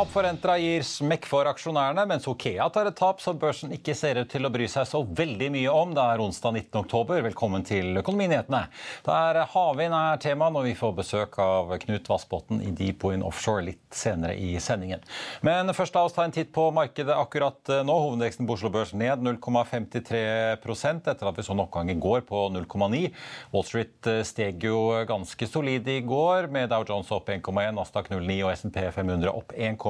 Tap for Entra gir smekk for aksjonærene, mens Okea tar et tap som børsen ikke ser ut til å bry seg så veldig mye om. Det er onsdag 19. oktober. Velkommen til Økonominyhetene. Der havvind er tema når vi får besøk av Knut Vassbotn i Deep Wind Offshore litt senere i sendingen. Men først la oss ta en titt på markedet akkurat nå. Hovedveksten på Oslo Børs ned 0,53% etter at vi så en oppgang i går på 0,9. Wall Street steg jo ganske solid i går, med Dow Jones opp 1,1, Nasdaq 0,9 og SMP 500 opp 1,1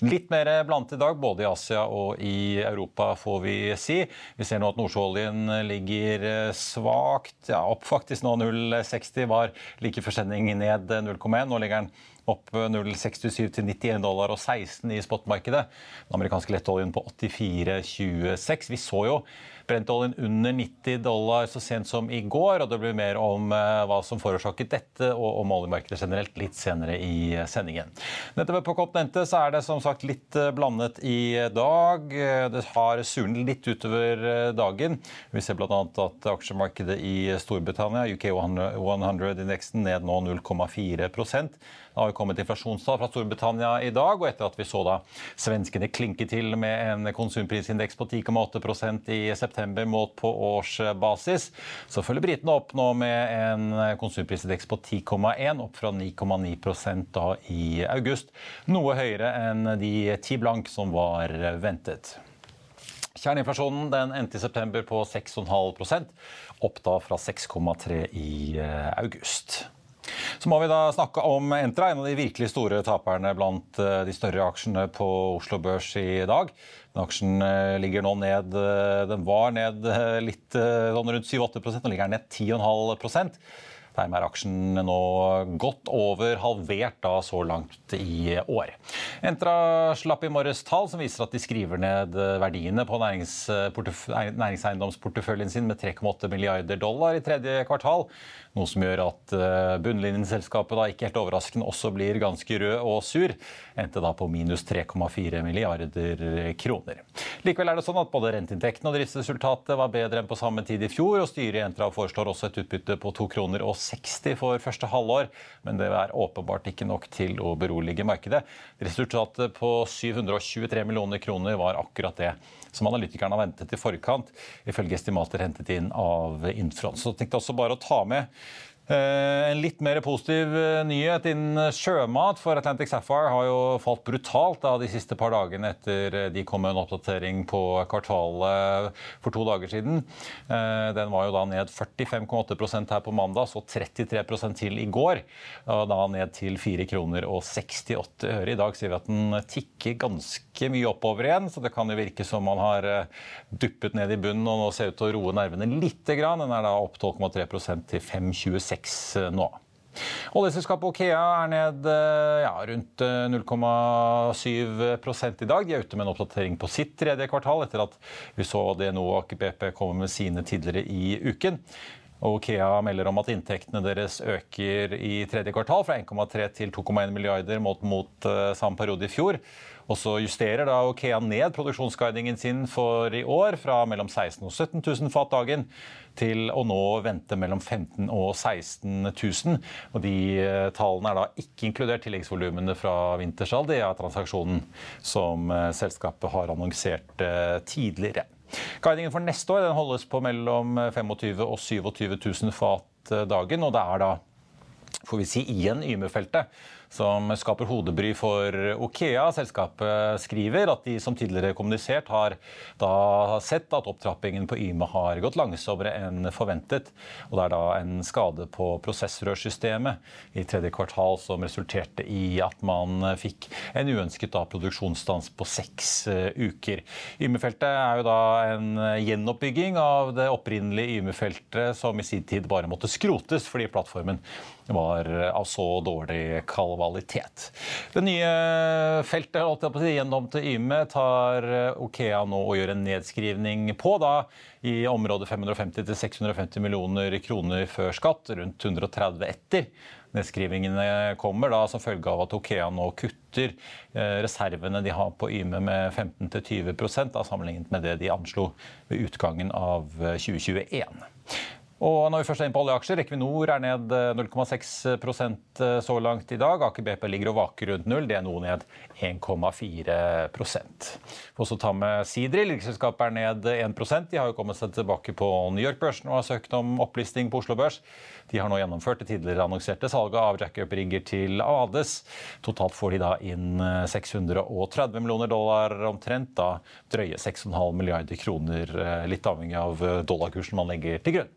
Litt mer blandet i dag, både i Asia og i Europa, får vi si. Vi ser nå at nordsjøoljen ligger svakt, ja, opp faktisk nå 0,60 var like før sending ned 0,1. Nå ligger den opp 0,67 til 91 dollar og 16 i spotmarkedet. Den amerikanske lettoljen på 84,26. Vi så jo Brentoljen under 90 dollar så sent som i går, og det blir mer om hva som forårsaket dette, og om oljemarkedet generelt litt senere i sendingen. Nettopp på kontinentet så er det som sagt litt blandet i dag. Det har surnet litt utover dagen. Vi ser bl.a. at aksjemarkedet i Storbritannia, UK 100-indeksen, ned nå 0,4 det har jo kommet inflasjonstall fra Storbritannia i dag, og etter at vi så da svenskene klinke til med en konsumprisindeks på 10,8% i september målt på årsbasis, så følger britene opp nå med en konsumprisindeks på 10,1, opp fra 9,9% da i august. Noe høyere enn de ti blank som var ventet. Kjerneinflasjonen den endte i september på 6,5 opp da fra 6,3 i august. Så må vi da snakke om Entra, en av de virkelig store taperne blant de større aksjene på Oslo Børs i dag. Den aksjen ligger nå ned Den var ned litt sånn rundt 7-8 Nå ligger den ned 10,5% Dermed er aksjen nå godt over halvert da så langt i år. Entra slapp i morges tall som viser at de skriver ned verdiene på næringseiendomsporteføljen sin med 3,8 milliarder dollar i tredje kvartal. Noe som gjør at bunnlinjeselskapet da ikke helt overraskende også blir ganske rød og sur. Endte da på minus 3,4 milliarder kroner. Likevel er det sånn at både renteinntektene og driftsresultatet var bedre enn på samme tid i fjor, og styret i Entra foreslår også et utbytte på 2 kroner og 60 for første halvår, men det er åpenbart ikke nok til å berolige markedet. Resultatet på 723 millioner kroner var akkurat det som analytikerne har ventet i forkant, ifølge estimater hentet inn av Infront. Så jeg tenkte også bare å ta med en litt mer positiv nyhet innen sjømat, for Atlantic Sapphire har jo falt brutalt da de siste par dagene etter de kom med en oppdatering på kvartalet for to dager siden. Den var jo da ned 45,8% her på mandag, så 33 til i går. Og da ned til 4 kroner og 68 øre. I dag sier vi at den tikker ganske mye oppover igjen, så det kan jo virke som man har duppet ned i bunnen og nå ser ut til å roe nervene litt grann. Den er da opp 12,3 til 5,26 nå. Oljeselskapet Okea er ned ja, rundt 0,7 i dag. De er ute med en oppdatering på sitt tredje kvartal etter at vi så DNO og Aker BP komme med sine tidligere i uken. Og Okea melder om at inntektene deres øker i tredje kvartal fra 1,3 til 2,1 milliarder mot, mot uh, samme periode i fjor. Og så justerer da Okea ned produksjonsguidingen sin for i år fra mellom 16 og 17 000 fat dagen til å nå vente mellom 15 og 16 000. Og de eh, tallene er da ikke inkludert tilleggsvolumene fra vintersalg. Det er transaksjonen som eh, selskapet har annonsert tidligere. Guidingen for neste år holdes på mellom 25 og 27 000 fat dagen, og det er da får vi si igjen Yme-feltet som skaper hodebry for Okea. Selskapet skriver at de som tidligere kommunisert har da sett at opptrappingen på Yme har gått langsommere enn forventet. Og det er da en skade på prosessrørsystemet i tredje kvartal som resulterte i at man fikk en uønsket da produksjonsstans på seks eh, uker. Yme-feltet er jo da en gjenoppbygging av det opprinnelige Yme-feltet som i sin tid bare måtte skrotes fordi plattformen var av så dårlig kvalitet. Det nye feltet holdt på å gjennom til Yme tar Okea nå og gjør en nedskrivning på. da i området 550-650 millioner kroner før skatt, rundt 130 etter. Nedskrivingene kommer da som følge av at Okea nå kutter eh, reservene de har på Yme med 15-20% sammenlignet med det de anslo ved utgangen av 2021. Og når vi først er inne på oljeaksjer, Equinor er ned 0,6 eh, eh, så langt i dag. Aker BP ligger og vaker rundt null. Det er noe ned 1,4% Får også ta med Sidri. Selskapet er ned 1% De har jo kommet seg tilbake på New York-børsen og har søkt om opplisting på Oslo Børs. De har nå gjennomført det tidligere annonserte salget av jackup-rigger til Ades. Totalt får de da inn 630 eh, millioner dollar omtrent. Da drøye 6,5 milliarder kroner, litt avhengig av dollarkursen man legger til grunn.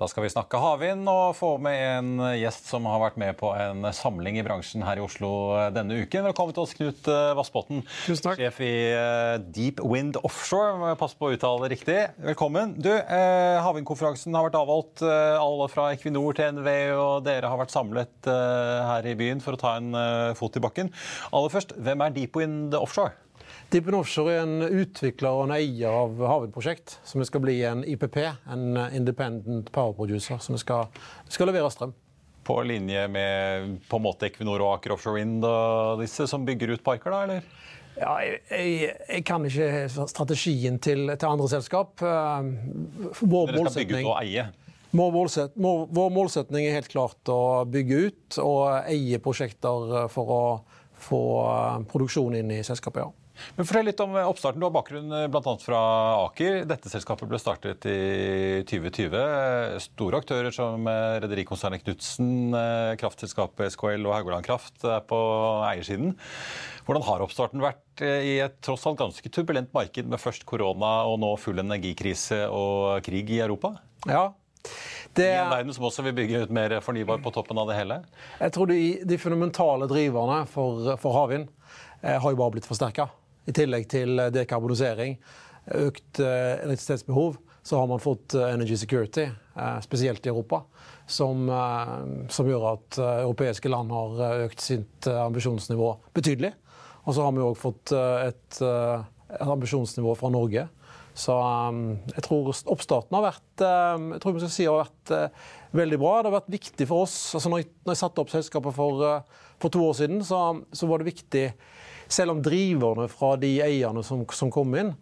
Da skal vi snakke havvind og få med en gjest som har vært med på en samling i bransjen her i Oslo denne uken. Velkommen til oss, Knut eh, Vassbotn, sjef i eh, Deep Wind Offshore. Pass på å uttale det riktig. Velkommen. Du, eh, Havvindkonferansen har vært avholdt. Alle fra Equinor til NV og dere har vært samlet her i byen for å ta en fot i bakken. Aller først, hvem er Deep Wind Offshore? Deepen Offshore er en utvikler og en eier av havvindprosjekt som skal bli en IPP, en Independent Power Producer, som skal, skal levere strøm. På linje med på en måte Equinor og Aker Offshore Wind og disse som bygger ut parker, da, eller? Ja, jeg, jeg, jeg, kan ikke strategien til, til andre selskap. Eh, vår Dere skal bygge ut og eie? Vår, målset, vår målsetning er helt klart å bygge ut og eie prosjekter for å få eh, produksjon inn i selskapet. ja. Men Fortell litt om oppstarten. Du har bakgrunn eh, bl.a. fra Aker. Dette selskapet ble startet i 2020. Store aktører som eh, rederikonsernet Knutsen, eh, kraftselskapet SKL og Haugaland Kraft er på eiersiden. Hvordan har oppstarten vært i et tross alt ganske turbulent marked med først korona og nå full energikrise og krig i Europa? Ja, det, I en verden som også vil bygge ut mer fornybar på toppen av det hele? Jeg tror de, de fundamentale driverne for, for havvind eh, har jo bare blitt forsterka. I tillegg til dekarbonisering, økt eh, elektrisitetsbehov, så har man fått eh, energy security, eh, spesielt i Europa, som, som gjør at europeiske land har økt sitt ambisjonsnivå betydelig. Og så har vi òg fått et, et, ambisjonsnivå fra Norge. Så jeg tror oppstarten har vært jeg tror skal si har vært veldig bra. Det har vært viktig for oss. Altså når, jeg, når jeg satte opp selskapet for, for to år siden, så, så var det viktig selv om driverne fra de eierne som, som kom inn,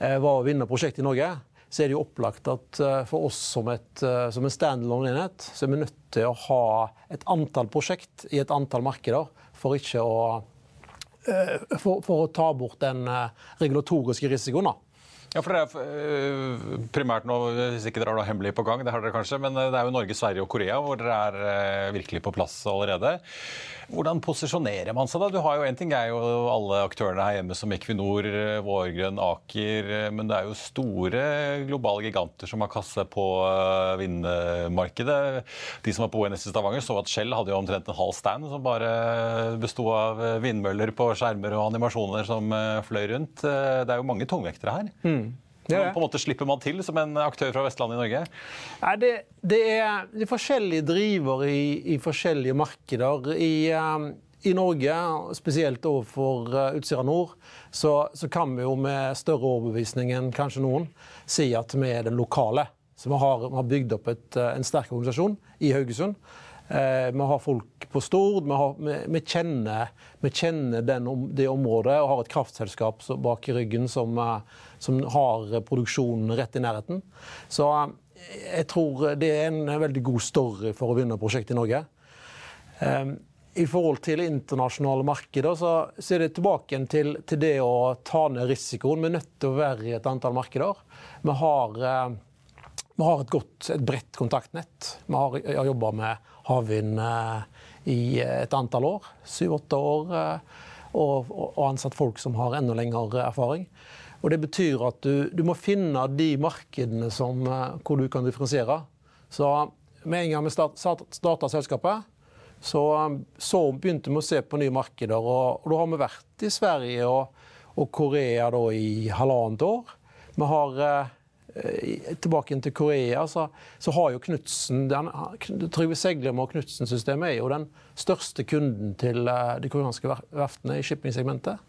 eh, var å vinne prosjektet i Norge, så er det jo opplagt at for oss som, et, som en standalone enhet, så er vi nødt til å ha et antall prosjekt i et antall markeder for ikke å for, for, å ta bort den regulatoriske risikoen. Ja, for det er øh, primært nå, Hvis ikke dere har noe hemmelig på gang, det har dere kanskje, men øh, det er jo Norge, Sverige og Korea hvor dere er øh, virkelig på plass allerede. Hvordan posisjonerer man seg da? Du har jo En ting er jo alle aktørene her hjemme som Equinor, Vårgrønn, Aker. Men det er jo store globale giganter som har kasse på vindmarkedet. De som var på ONS i Stavanger, så at Shell hadde jo omtrent en halv stand som bare besto av vindmøller på skjermer og animasjoner som fløy rundt. Det er jo mange tungvektere her. Mm. Det det. på en måte slipper man til som en aktør fra Vestlandet i Norge? Nei, det, det, er, er, forskjellige drivere i, i forskjellige markeder. I, um, I, Norge, spesielt overfor uh, Utsira Nord, så, så, kan vi jo med større overbevisning enn kanskje noen si at vi er den lokale. Så vi har, vi har bygd opp et, uh, en sterk organisasjon i Haugesund. Eh, vi har folk på Stord. Vi, har, vi, vi kjenner, vi kjenner den, det området og har et kraftselskap bak i ryggen som, uh, som har produksjonen rett i nærheten. Så jeg tror det er en veldig god story for å vinne prosjektet i Norge. I forhold til internasjonale markeder så, er det tilbake til, til, det å ta ned risikoen. Vi er nødt til å være i et antall markeder. Vi har, vi har et godt, et bredt kontaktnett. Vi har, har jobba med havvind uh, i et antall år. Syv-åtte år. Uh, og, og ansatt folk som har enda lengre erfaring. Og Det betyr at du, du må finne de markedene som, eh, hvor du kan differensiere. Så med en gang vi start, starta selskapet, så, så, begynte vi å se på nye markeder. Og, og da har vi vært i Sverige og, og Korea i halvannet år. Vi har tilbake til Korea, så, så har jo Knutsen Trygve Seglem og Knutsen-systemet er jo den største kunden til eh, de koreanske verftene i shippingsegmentet.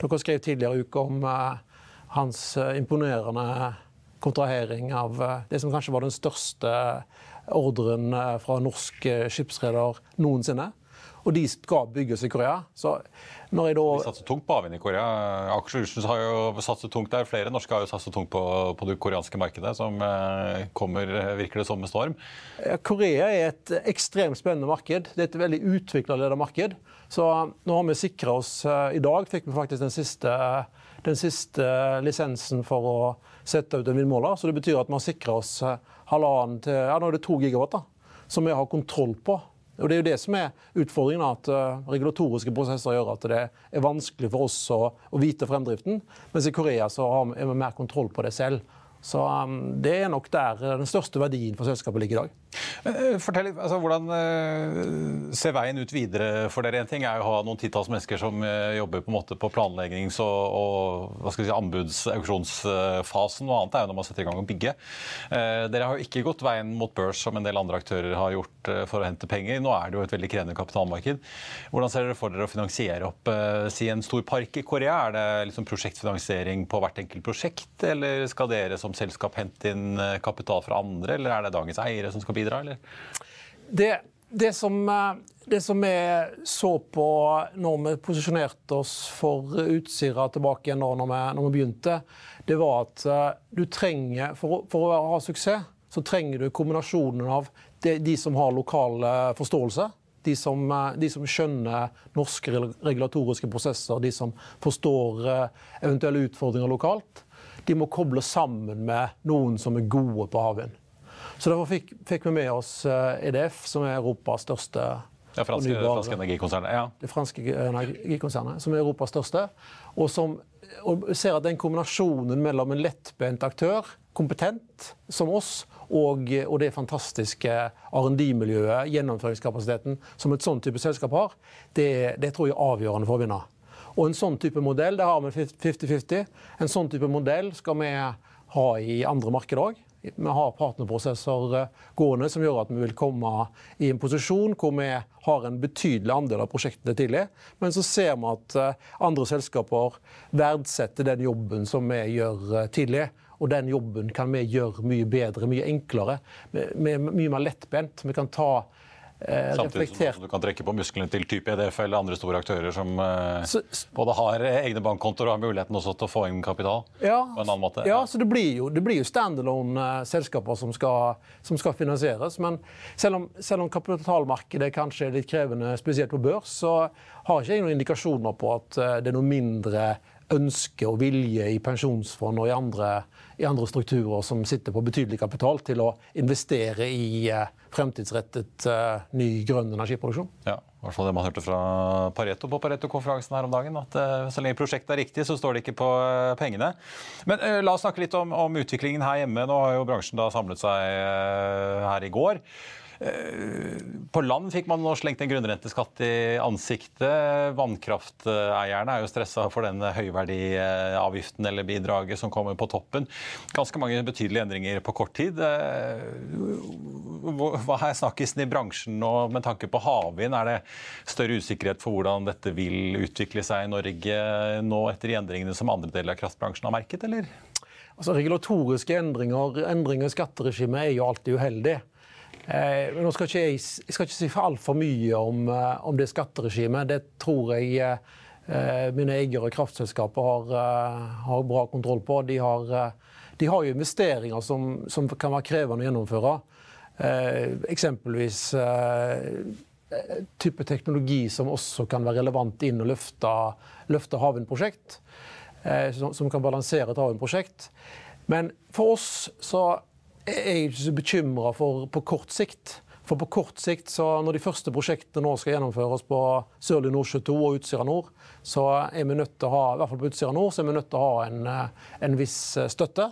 Dere skrev tidligere i uka om eh, hans eh, imponerende kontrahering av det som kanskje var den største ordren fra norsk skipsreder noensinne. Og de skal bygges i Korea. Så når jeg da... De satser tungt på havvind i Korea. Aker Solutions har jo satset tungt der. Flere norske har jo satset tungt på, på det koreanske markedet, som kommer, virker det som, med storm. Korea er et ekstremt spennende marked. Det er et veldig utvikla marked. Så nå har vi sikra oss I dag fikk vi faktisk den siste den siste lisensen for å sette ut en vindmåler. Så det betyr at vi har sikra oss eh, halvannen til ja, nå er det to gigawatt da, som vi har kontroll på. Og Det er jo det som er utfordringen, at uh, regulatoriske prosesser gjør at det er vanskelig for oss å, vite fremdriften. Mens i Korea så har vi, er mer kontroll på det selv. Så um, Det er nok der den største verdien for selskapet ligger i dag. Eh, fortell litt, altså, Hvordan uh, ser veien ut videre for dere? En ting er å ha noen titalls mennesker som uh, jobber på en måte på planleggings- og, og hva skal si, anbuds-auksjonsfasen. Noe annet er jo når man setter i gang å bygge. Dere har jo ikke gått veien mot børs som en del andre aktører har gjort for å hente penger. Nå er det jo et veldig krevende kapitalmarked. Hvordan ser dere for dere å finansiere opp si en stor park i Korea? Er det liksom prosjektfinansiering på hvert enkelt prosjekt, eller skal dere som selskap hente inn eh, kapital fra andre, eller er det dagens eiere som skal bidra? Eller? Det, det, som, eh, det som vi så på når vi posisjonerte oss for Utsira tilbake igjen når vi, når vi begynte, det var at eh, du trenger, for, for å ha suksess, så trenger du kombinasjonen av de, de som har lokal forståelse, de som, de som, skjønner norske regulatoriske prosesser, de som forstår eventuelle utfordringer lokalt de må koble sammen med noen som er gode på havvind. Så Derfor fikk, fikk, vi med oss EDF, eh, e som er Europas største ja, franske, franske energikonsernet. Ja. Det franske energikonsernet, som er Europas største. Og som og ser at den kombinasjonen mellom en lettbent aktør, kompetent som oss, og, og det fantastiske R&D-miljøet, gjennomføringskapasiteten, som et sånn type selskap har, det, det tror jeg er avgjørende for å vinne. Og en sånn type modell, det har vi 50-50. En sånn type modell skal vi ha i andre markeder òg. Vi har partnerprosesser eh, gående som gjør at vi vil komme i en posisjon hvor vi har en betydelig andel av prosjektene tidlig. Men så ser vi at eh, andre selskaper verdsetter den jobben som vi gjør eh, tidlig. Og den jobben kan vi gjøre mye bedre, mye enklere, mye mer lettbent. Vi kan ta Samtidig som du kan trekke på musklene til type EDF eller andre store aktører som eh, så, både har egne bankkontoer og har muligheten også til å få inn kapital ja, på en annen måte. Ja, så det blir jo, det blir jo standalone-selskaper som, som, skal finansieres. Men selv om, selv om, kapitalmarkedet kanskje er litt krevende, spesielt på børs, så har ikke jeg noen indikasjoner på at eh, det er noe mindre ønske og vilje i pensjonsfond og i andre, i andre, strukturer som sitter på betydelig kapital, til å investere i uh, fremtidsrettet uh, ny grønn energiproduksjon. Ja, i hvert fall det man hørte fra Pareto på Pareto-konferansen her om dagen. At uh, så lenge prosjektet er riktig, så står det ikke på pengene. Men la oss snakke litt om, om, utviklingen her hjemme. Nå har jo bransjen da samlet seg her i går. Eh, på land fikk man nå slengt en grunnrenteskatt i ansiktet. Vannkrafteierne er jo stressa for den høyverdiavgiften eller bidraget som kommer på toppen. Ganske mange betydelige endringer på kort tid. Eh, hva er snakkisen i bransjen nå med tanke på havvind? Er det større usikkerhet for hvordan dette vil utvikle seg i Norge nå etter de endringene som andre deler av kraftbransjen har merket, eller? Altså, regulatoriske endringer, endringer i skatteregimet er jo alltid uheldig. Eh, nå skal ikke jeg, jeg skal ikke si for altfor mye om, eh, om, det skatteregimet. Det tror jeg eh, mine eiere og kraftselskaper har, har, bra kontroll på. De har, de har jo investeringer som, som, kan være krevende å gjennomføre. eksempelvis type teknologi som også kan være relevant inn og løfte, løfte havvindprosjekt. som, som kan balansere et havvindprosjekt. Men for oss så er ikke så bekymra for på kort sikt. For på kort sikt, så når de første prosjektene nå skal gjennomføres på Sørlig Nordsjø 2 og Utsira Nord, så er vi nødt til å ha i hvert fall på Utsira Nord, så er vi nødt til å ha en, eh, en viss eh, støtte.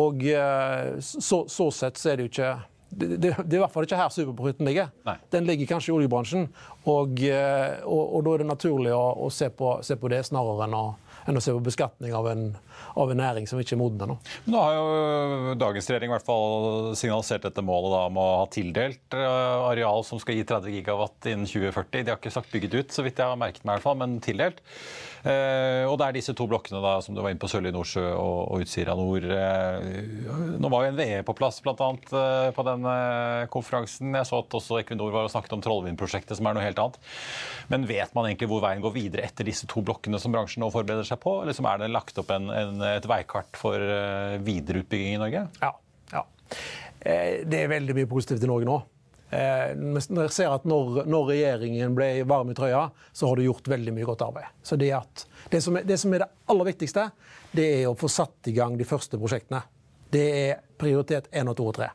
Og eh, så, så, sett så er det jo ikke det, det, det, er i hvert fall ikke her superprofitten ligger. Nei. Den ligger kanskje i oljebransjen. Og, og, og da er det naturlig å, å se, på, se, på, det snarere enn å, enn å se på beskatning av av en næring som ikke er moden ennå. Nå har jo dagens regjering i hvert fall signalisert dette målet da, om å ha tildelt eh, areal som skal gi 30 gigawatt innen 2040. De har ikke sagt bygget ut, så vidt jeg har merket meg, i hvert fall, men tildelt. Eh, og det er disse to blokkene da, som du var inne på, Sørlige Nordsjø og, og Utsira Nord. Eh, nå var jo NVE på plass bl.a. annet, på den eh, konferansen. Jeg så at også Equinor var og snakket om Trollvindprosjektet, som er noe helt annet. Men vet man egentlig hvor veien går videre etter disse to blokkene som bransjen nå forbereder seg på? Eller er det lagt opp en, en, et veikart for videreutbygging i Norge? Ja. ja. Eh, det er veldig mye positivt i Norge nå. Eh, jeg ser at når, når, regjeringen ble varm i trøya, så har du gjort veldig mye godt arbeid. Så det, at, det, som er, det, som er, det aller viktigste, det er å få satt i gang de første prosjektene. Det er prioritet 1 og 2 og 3.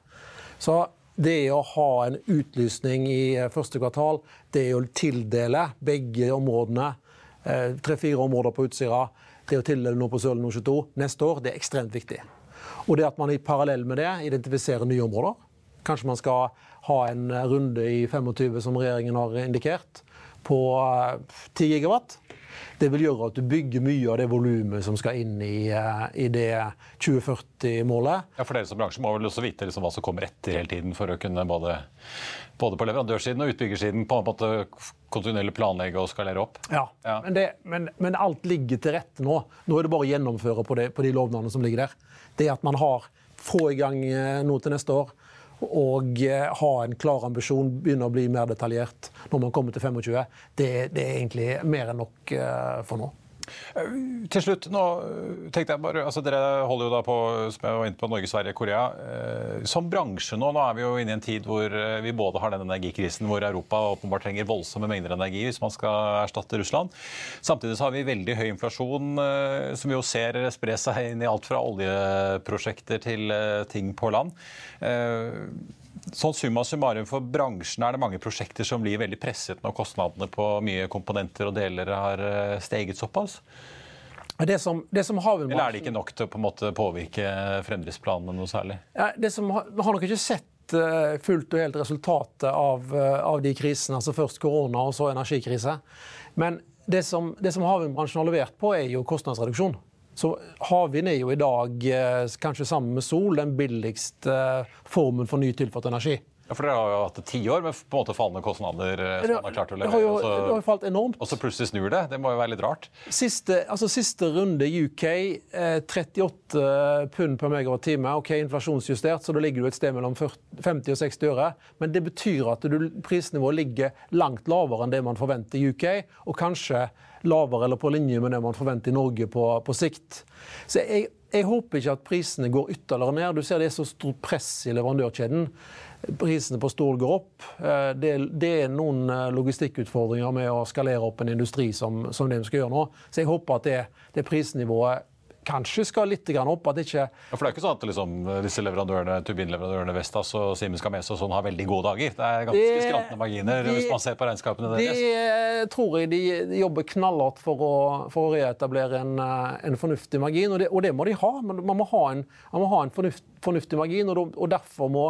Så det å ha en utlysning i første kvartal, det å tildele begge områdene, tre-fire områder på Utsira, det å tildele noe på Sørlige Nordsjø 2 neste år, det er ekstremt viktig. Og det at man i parallell med det identifiserer nye områder. Kanskje man skal ha en runde i 25, som regjeringen har indikert, på 10 eh, gigawatt. Det vil gjøre at du bygger mye av det volumet som skal inn i, eh, i det 2040-målet. Ja, For dere som bransje må vel også vite liksom hva som kommer etter hele tiden, for å kunne både, både på leverandørsiden og utbyggersiden på en måte kontinuerlig planlegge og skalere opp? Ja, ja. Men, det, men, men, alt ligger til rette nå. Nå er det bare å gjennomføre på, det, på de lovnadene som ligger der. Det at man har få i gang nå til neste år og eh, ha en klar ambisjon, begynne å bli mer detaljert når man kommer til 25, det, det er egentlig mer enn nok eh, for nå. Eh, til slutt, nå tenkte jeg bare, altså Dere holder jo da på som jeg var inne på Norge, Sverige, Korea. Som bransje nå, nå er vi jo inne i en tid hvor vi både har den energikrisen hvor Europa åpenbart trenger voldsomme mengder energi hvis man skal erstatte Russland. Samtidig så har vi veldig høy inflasjon, som vi jo ser spre seg inn i alt fra oljeprosjekter til ting på land. Sånn summa summarum For bransjen er det mange prosjekter som blir veldig presset når kostnadene på mye komponenter og deler har eh, steget såpass? Det som, det som Eller er det ikke nok til å på en måte påvirke fremdriftsplanene noe særlig? Ja, det som, vi har nok ikke sett eh, fullt og helt resultatet av, eh, av, de krisene. altså Først korona og så energikrise. Men det som, det som havvindbransjen har levert på, er jo kostnadsreduksjon. Så havvind er jo i dag, eh, kanskje sammen med sol, den billigste eh, formen for ny tilført energi. Ja, for Dere har jo hatt ti år med på en måte fallende kostnader. Eh, som man har klart å levere. Det har jo, det har falt enormt. Og så plutselig snur det. Det må jo være litt rart. Siste, altså siste runde i UK, eh, 38 pund per megawatt-time. Ok, inflasjonsjustert, så da ligger du et sted mellom 40, 50 og 60 øre. Men det betyr at du, prisnivået ligger langt lavere enn det man forventer i UK, og kanskje lavere eller på linje med det man forventer i Norge på, på sikt. Så jeg, jeg håper ikke at prisene går ytterligere ned. Du ser det er så stort press i leverandørkjeden. prisene på stål går opp. Eh, det, er noen eh, logistikkutfordringer med å skalere opp en industri som, som det vi skal gjøre nå. Så jeg håper at det, det prisnivået kanskje skal litt opp. at ikke... Ja, for Det er ikke sånn at liksom, disse leverandørene, turbinleverandørene Vestas og Siemens Gamesa og sånn har veldig gode dager? Det er ganske skrantende marginer de, hvis man ser på regnskapene deres? Det tror jeg de, de jobber knallhardt for å, for å reetablere en, en, fornuftig margin, og det, og det, må de ha. Men man må ha en, må ha en fornuft, fornuftig margin, og, og derfor må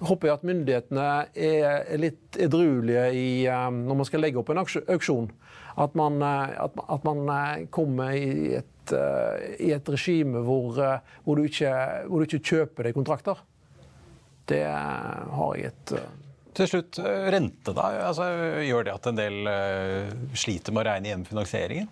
håper jeg at myndighetene er litt edruelige i, når man skal legge opp en auksjon. At man, at, at man kommer i et, uh, i et regime hvor, hvor, du ikke, hvor, du ikke, kjøper deg kontrakter. Det har jeg et til slutt, rente, da? Altså, gjør det at en del sliter med å regne igjen finansieringen?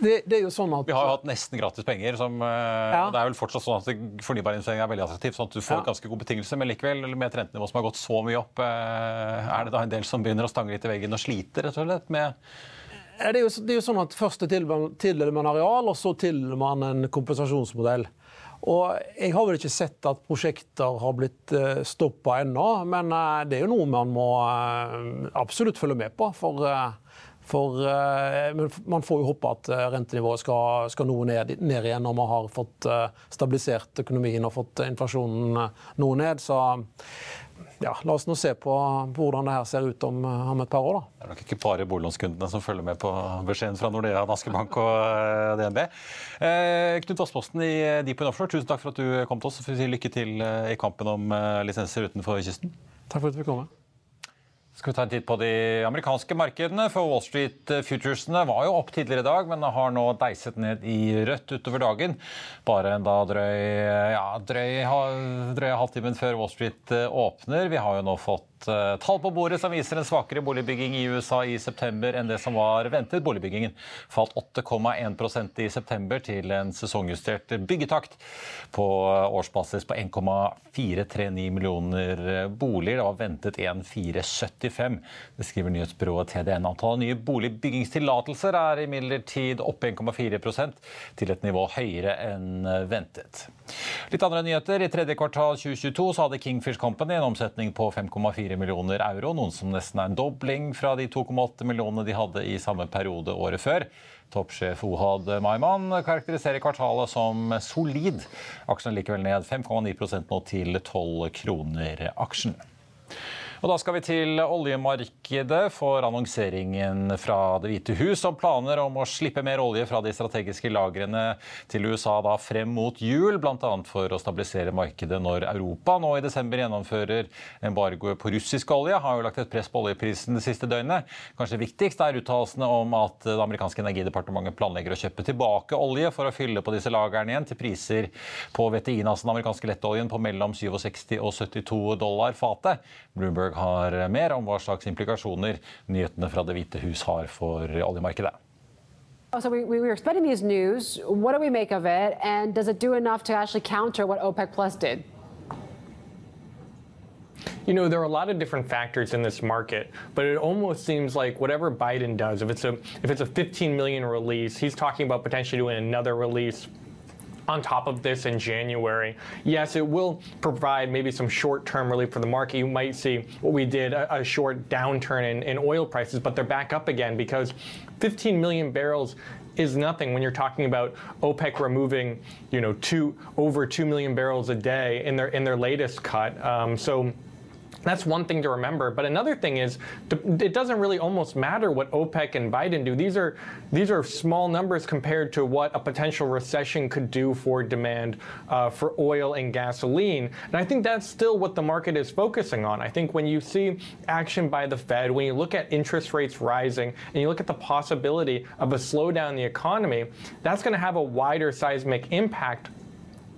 Det, det, er jo sånn at... Vi har jo hatt nesten gratis penger. Som, ja. og Det er vel fortsatt sånn at fornybarinvestering er veldig attraktivt. sånn at Du får ja. ganske gode betingelser, men likevel, med et rentenivå som har gått så mye opp, eh, er det da en del som begynner å stange litt i veggen og sliter rett og slett med det er, jo, det er jo sånn at Først tildeler man areal, og så tildeler man en kompensasjonsmodell. Og Jeg har vel ikke sett at prosjekter har blitt eh, stoppa ennå, men det er jo noe man må absolutt følge med på. For for, eh, man får jo håpe at eh, rentenivået skal, skal noe ned, ned, igjen når man har fått eh, stabilisert økonomien og fått inflasjonen noe ned. Så ja, la oss nå se på hvordan det her ser ut om, om et par år. Da. Det er nok ikke bare boliglånskundene som følger med på beskjeden fra Nordea, Danske Bank og DNB. Eh, Knut Vassposten i Deep Offshore, tusen takk for at du kom til oss. og Lykke til i kampen om lisenser utenfor kysten. Takk for at du fikk komme. Skal vi ta en titt på de amerikanske markedene? For Wall Street Futuresene var jo opp tidligere i dag, men har nå deiset ned i rødt utover dagen. Bare en da drøy, ja, drøy, drøy halvtimen før Wall Street eh, åpner. Vi har jo nå fått uh, tall på bordet som viser en svakere boligbygging i USA i september enn det som var ventet. Boligbyggingen falt 8,1% i september til en sesongjustert byggetakt på eh, årsbasis på 1,439 millioner eh, boliger. Det var ventet 1,475. Det skriver nyhetsbyrået TDN. Antallet nye boligbyggingstillatelser er imidlertid opp 1,4% til et nivå høyere enn ventet. Litt andre nyheter. I tredje kvartal 2022 så hadde Kingfish Company en omsetning på 5,4 millioner euro, noen som nesten er en dobling fra de 2,8 millionene de hadde i samme periode året før. Toppsjef Ohad Maiman karakteriserer kvartalet som solid. Aksjen er likevel ned 5,9% nå til 12 kroner aksjen. Og Da skal vi til oljemarkedet for annonseringen fra Det hvite hus om planer om å slippe mer olje fra de strategiske lagrene til USA da frem mot jul, bl.a. for å stabilisere markedet når Europa nå i desember gjennomfører embargoet på russisk olje. Har jo lagt et press på oljeprisen det siste døgnet. Kanskje viktigst er uttalelsene om at det amerikanske energidepartementet planlegger å kjøpe tilbake olje for å fylle på disse lagrene igjen til priser på VTI-en, den amerikanske lettoljen, på mellom 67 og 72 dollar fatet. Bloomberg har mer om hva slags implikasjoner nyhetene fra Det hvite hus har for oljemarkedet. So we, we were spreading these news. What do we make of it? And does it do enough to actually counter what OPEC Plus did? You know, there are a lot of different factors in this market, but it almost seems like whatever Biden does, if it's a if it's a 15 million release, he's talking about potentially doing another release on top of this in January. Yes, it will provide maybe some short-term relief for the market. You might see what we did, a, a short downturn in, in oil prices, but they're back up again because 15 million barrels is nothing when you're talking about OPEC removing, you know, two over two million barrels a day in their in their latest cut. Um, so that's one thing to remember. But another thing is, it doesn't really almost matter what OPEC and Biden do. These are these are small numbers compared to what a potential recession could do for demand uh, for oil and gasoline. And I think that's still what the market is focusing on. I think when you see action by the Fed, when you look at interest rates rising, and you look at the possibility of a slowdown in the economy, that's going to have a wider seismic impact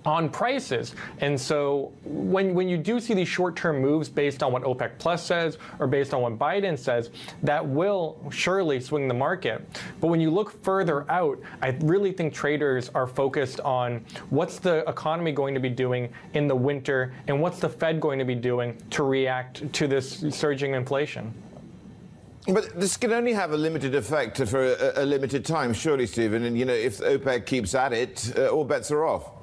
on prices. And so when, when you do see these short-term moves based on what OPEC Plus says or based on what Biden says, that will surely swing the market. But when you look further out, I really think traders are focused on what's the economy going to be doing in the winter and what's the Fed going to be doing to react to this surging inflation. But this can only have a limited effect for a, a limited time, surely, Stephen. And, you know, if OPEC keeps at it, uh, all bets are off.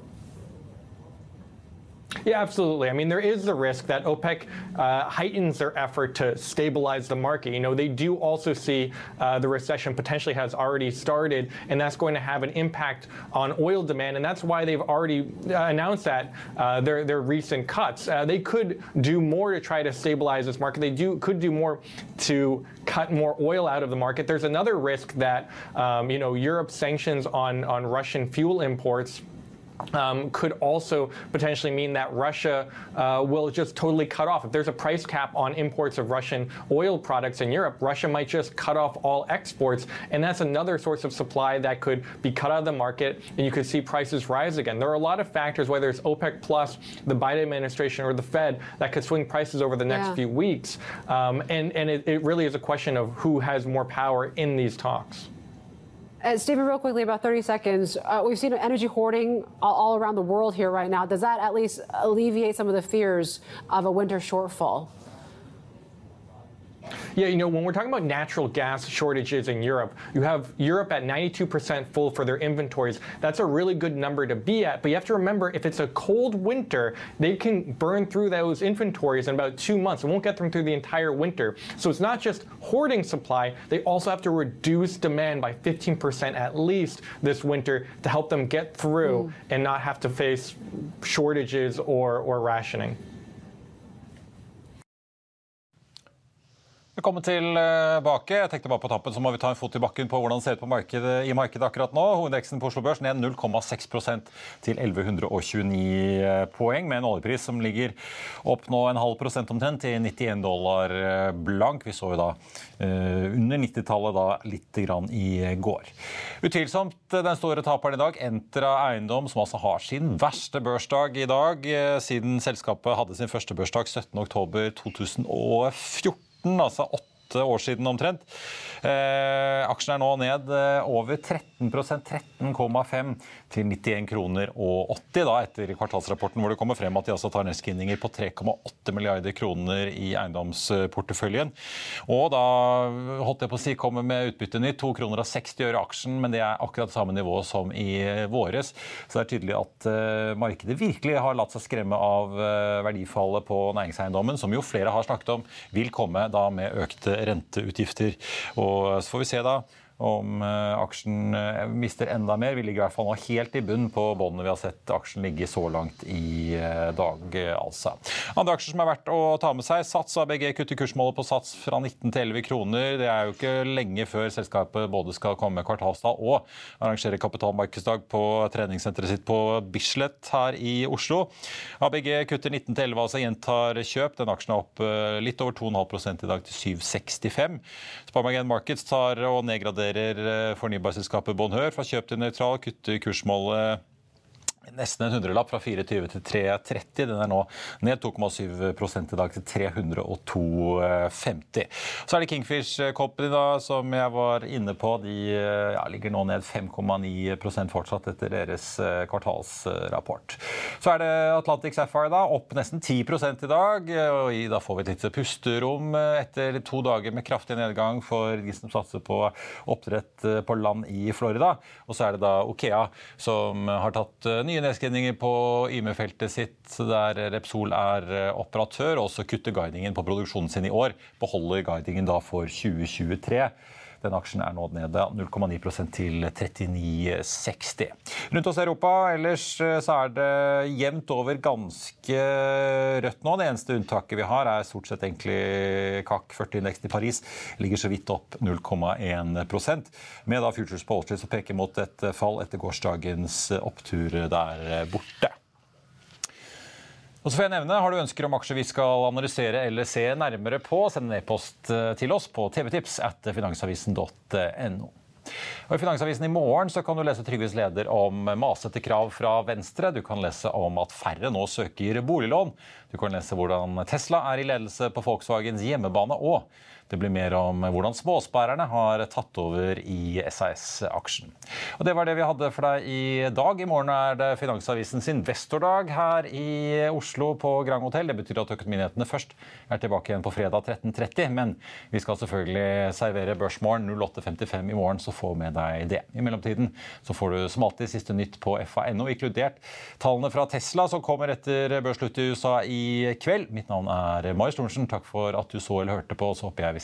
Yeah, absolutely. I mean, there is the risk that OPEC uh, heightens their effort to stabilize the market. You know, they do also see uh, the recession potentially has already started, and that's going to have an impact on oil demand, and that's why they've already uh, announced that uh, their their recent cuts. Uh, they could do more to try to stabilize this market. They do could do more to cut more oil out of the market. There's another risk that um, you know Europe's sanctions on on Russian fuel imports um, could also potentially mean that Russia uh, will just totally cut off. If there's a price cap on imports of Russian oil products in Europe, Russia might just cut off all exports, and that's another source of supply that could be cut out of the market, and you could see prices rise again. There are a lot of factors, whether it's OPEC plus, the Biden administration, or the Fed, that could swing prices over the next Yeah. few weeks, um, and and it, it really is a question of who has more power in these talks. Uh, Stephen, real quickly, about 30 seconds. Uh, we've seen energy hoarding all, all around the world here right now. Does that at least alleviate some of the fears of a winter shortfall? Yeah, you know, when we're talking about natural gas shortages in Europe, you have Europe at 92% full for their inventories. That's a really good number to be at. But you have to remember, if it's a cold winter, they can burn through those inventories in about two months. It won't get them through the entire winter. So it's not just hoarding supply, they also have to reduce demand by 15% at least this winter to help them get through hmm. and not have to face shortages or, or rationing. Velkommen tilbake. Jeg tenkte bare på tappen så må vi ta en fot i bakken på hvordan det ser ut markedet, i markedet akkurat nå. Hovedindeksen på Oslo Børs ned 0,6% til 1129 poeng, med en oljepris som ligger opp nå en halv prosent omtrent til 91 dollar blank. Vi så jo da eh, under 90-tallet da litt grann i går. Utvilsomt eh, den store taperen i dag, Entra Eiendom, som altså har sin verste børsdag i dag, eh, siden selskapet hadde sin første børsdag 17.10.2014 altså åtte år siden omtrent. Eh, aksjen er nå ned eh, over 13% 13,5 til 91 kroner og 80 da, etter kvartalsrapporten hvor det kommer frem at de altså tar nedskrivninger på 3,8 milliarder kroner i eiendomsporteføljen. Og da holdt jeg på å si kommer med utbyttenytt 2 kroner og 60 øre aksjen, men det er akkurat samme nivå som i våres. Så det er tydelig at eh, markedet virkelig har latt seg skremme av eh, verdifallet på næringseiendommen, som jo flere har snakket om vil komme da med økte renteutgifter. Og så får vi se da om eh, aksjen eh, mister enda mer. Vi ligger i hvert fall nå helt i bunn på båndene vi har sett aksjen ligge så langt i eh, dag. altså. Andre aksjer som er verdt å ta med seg. Sats ABG kutter kursmålet på Sats fra 19 til 11 kroner. Det er jo ikke lenge før selskapet både skal komme med kvartalstall og arrangere kapitalmarkedsdag på treningssenteret sitt på Bislett her i Oslo. ABG kutter 19 til 11, altså gjentar kjøp. Den aksjen er opp litt over 2,5 i dag til 7,65. Sparmagen Markets tar og nedgraderer eh, fornybarselskapet Bonheur fra kjøp til nøytral, kutter kursmålet Nesten en hundrelapp fra 24 til 330. Den er nå ned 2,7 i dag til 302,50. Så er det Kingfish Company da, som jeg var inne på. De ja, ligger nå ned 5,9% fortsatt etter deres eh, kvartalsrapport. Så er det Atlantic Sapphire da, opp nesten 10 i dag. og Da får vi et lite pusterom eh, etter to dager med kraftig nedgang for de som satser på oppdrett eh, på land i Florida. Og så er det da Okea som har tatt eh, nye nedskrivninger på IME-feltet sitt, der Repsol er eh, operatør, og også kutter guidingen på produksjonen sin i år. Beholder guidingen da for 2023. Den aksjen er nå nede 0,9% til 39,60. Rundt oss i Europa ellers eh, så er det jevnt over ganske rødt nå. Det eneste unntaket vi har, er stort sett egentlig KAK 40-indeksen i Paris. Ligger så vidt opp 0,1 med da Futures på Wall som peker mot et fall etter gårsdagens opptur der borte. Og så får jeg nevne, Har du ønsker om aksjer vi skal analysere eller se nærmere på, send en e-post eh, til oss på tvtips at finansavisen.no. Og I Finansavisen i morgen så kan du lese Trygves leder om masete krav fra Venstre. Du kan lese om at færre nå søker boliglån. Du kan lese hvordan Tesla er i ledelse på Volkswagens hjemmebane. Og Det blir mer om hvordan småsparerne har tatt over i SAS-aksjen. Og Det var det vi hadde for deg i dag. I morgen er det Finansavisens investordag her i Oslo på Grand Hotel. Det betyr at Økonominyhetene først er tilbake igjen på fredag 13.30. Men vi skal selvfølgelig servere Børsmorgen 08.55 i morgen, så få med deg det. I mellomtiden så får du som alltid siste nytt på fa.no, inkludert tallene fra Tesla som kommer etter børsslutt i USA i kveld. Mitt navn er Marius Thorensen. Takk for at du så eller hørte på, så håper jeg vi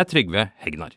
er Trygve Hegnar.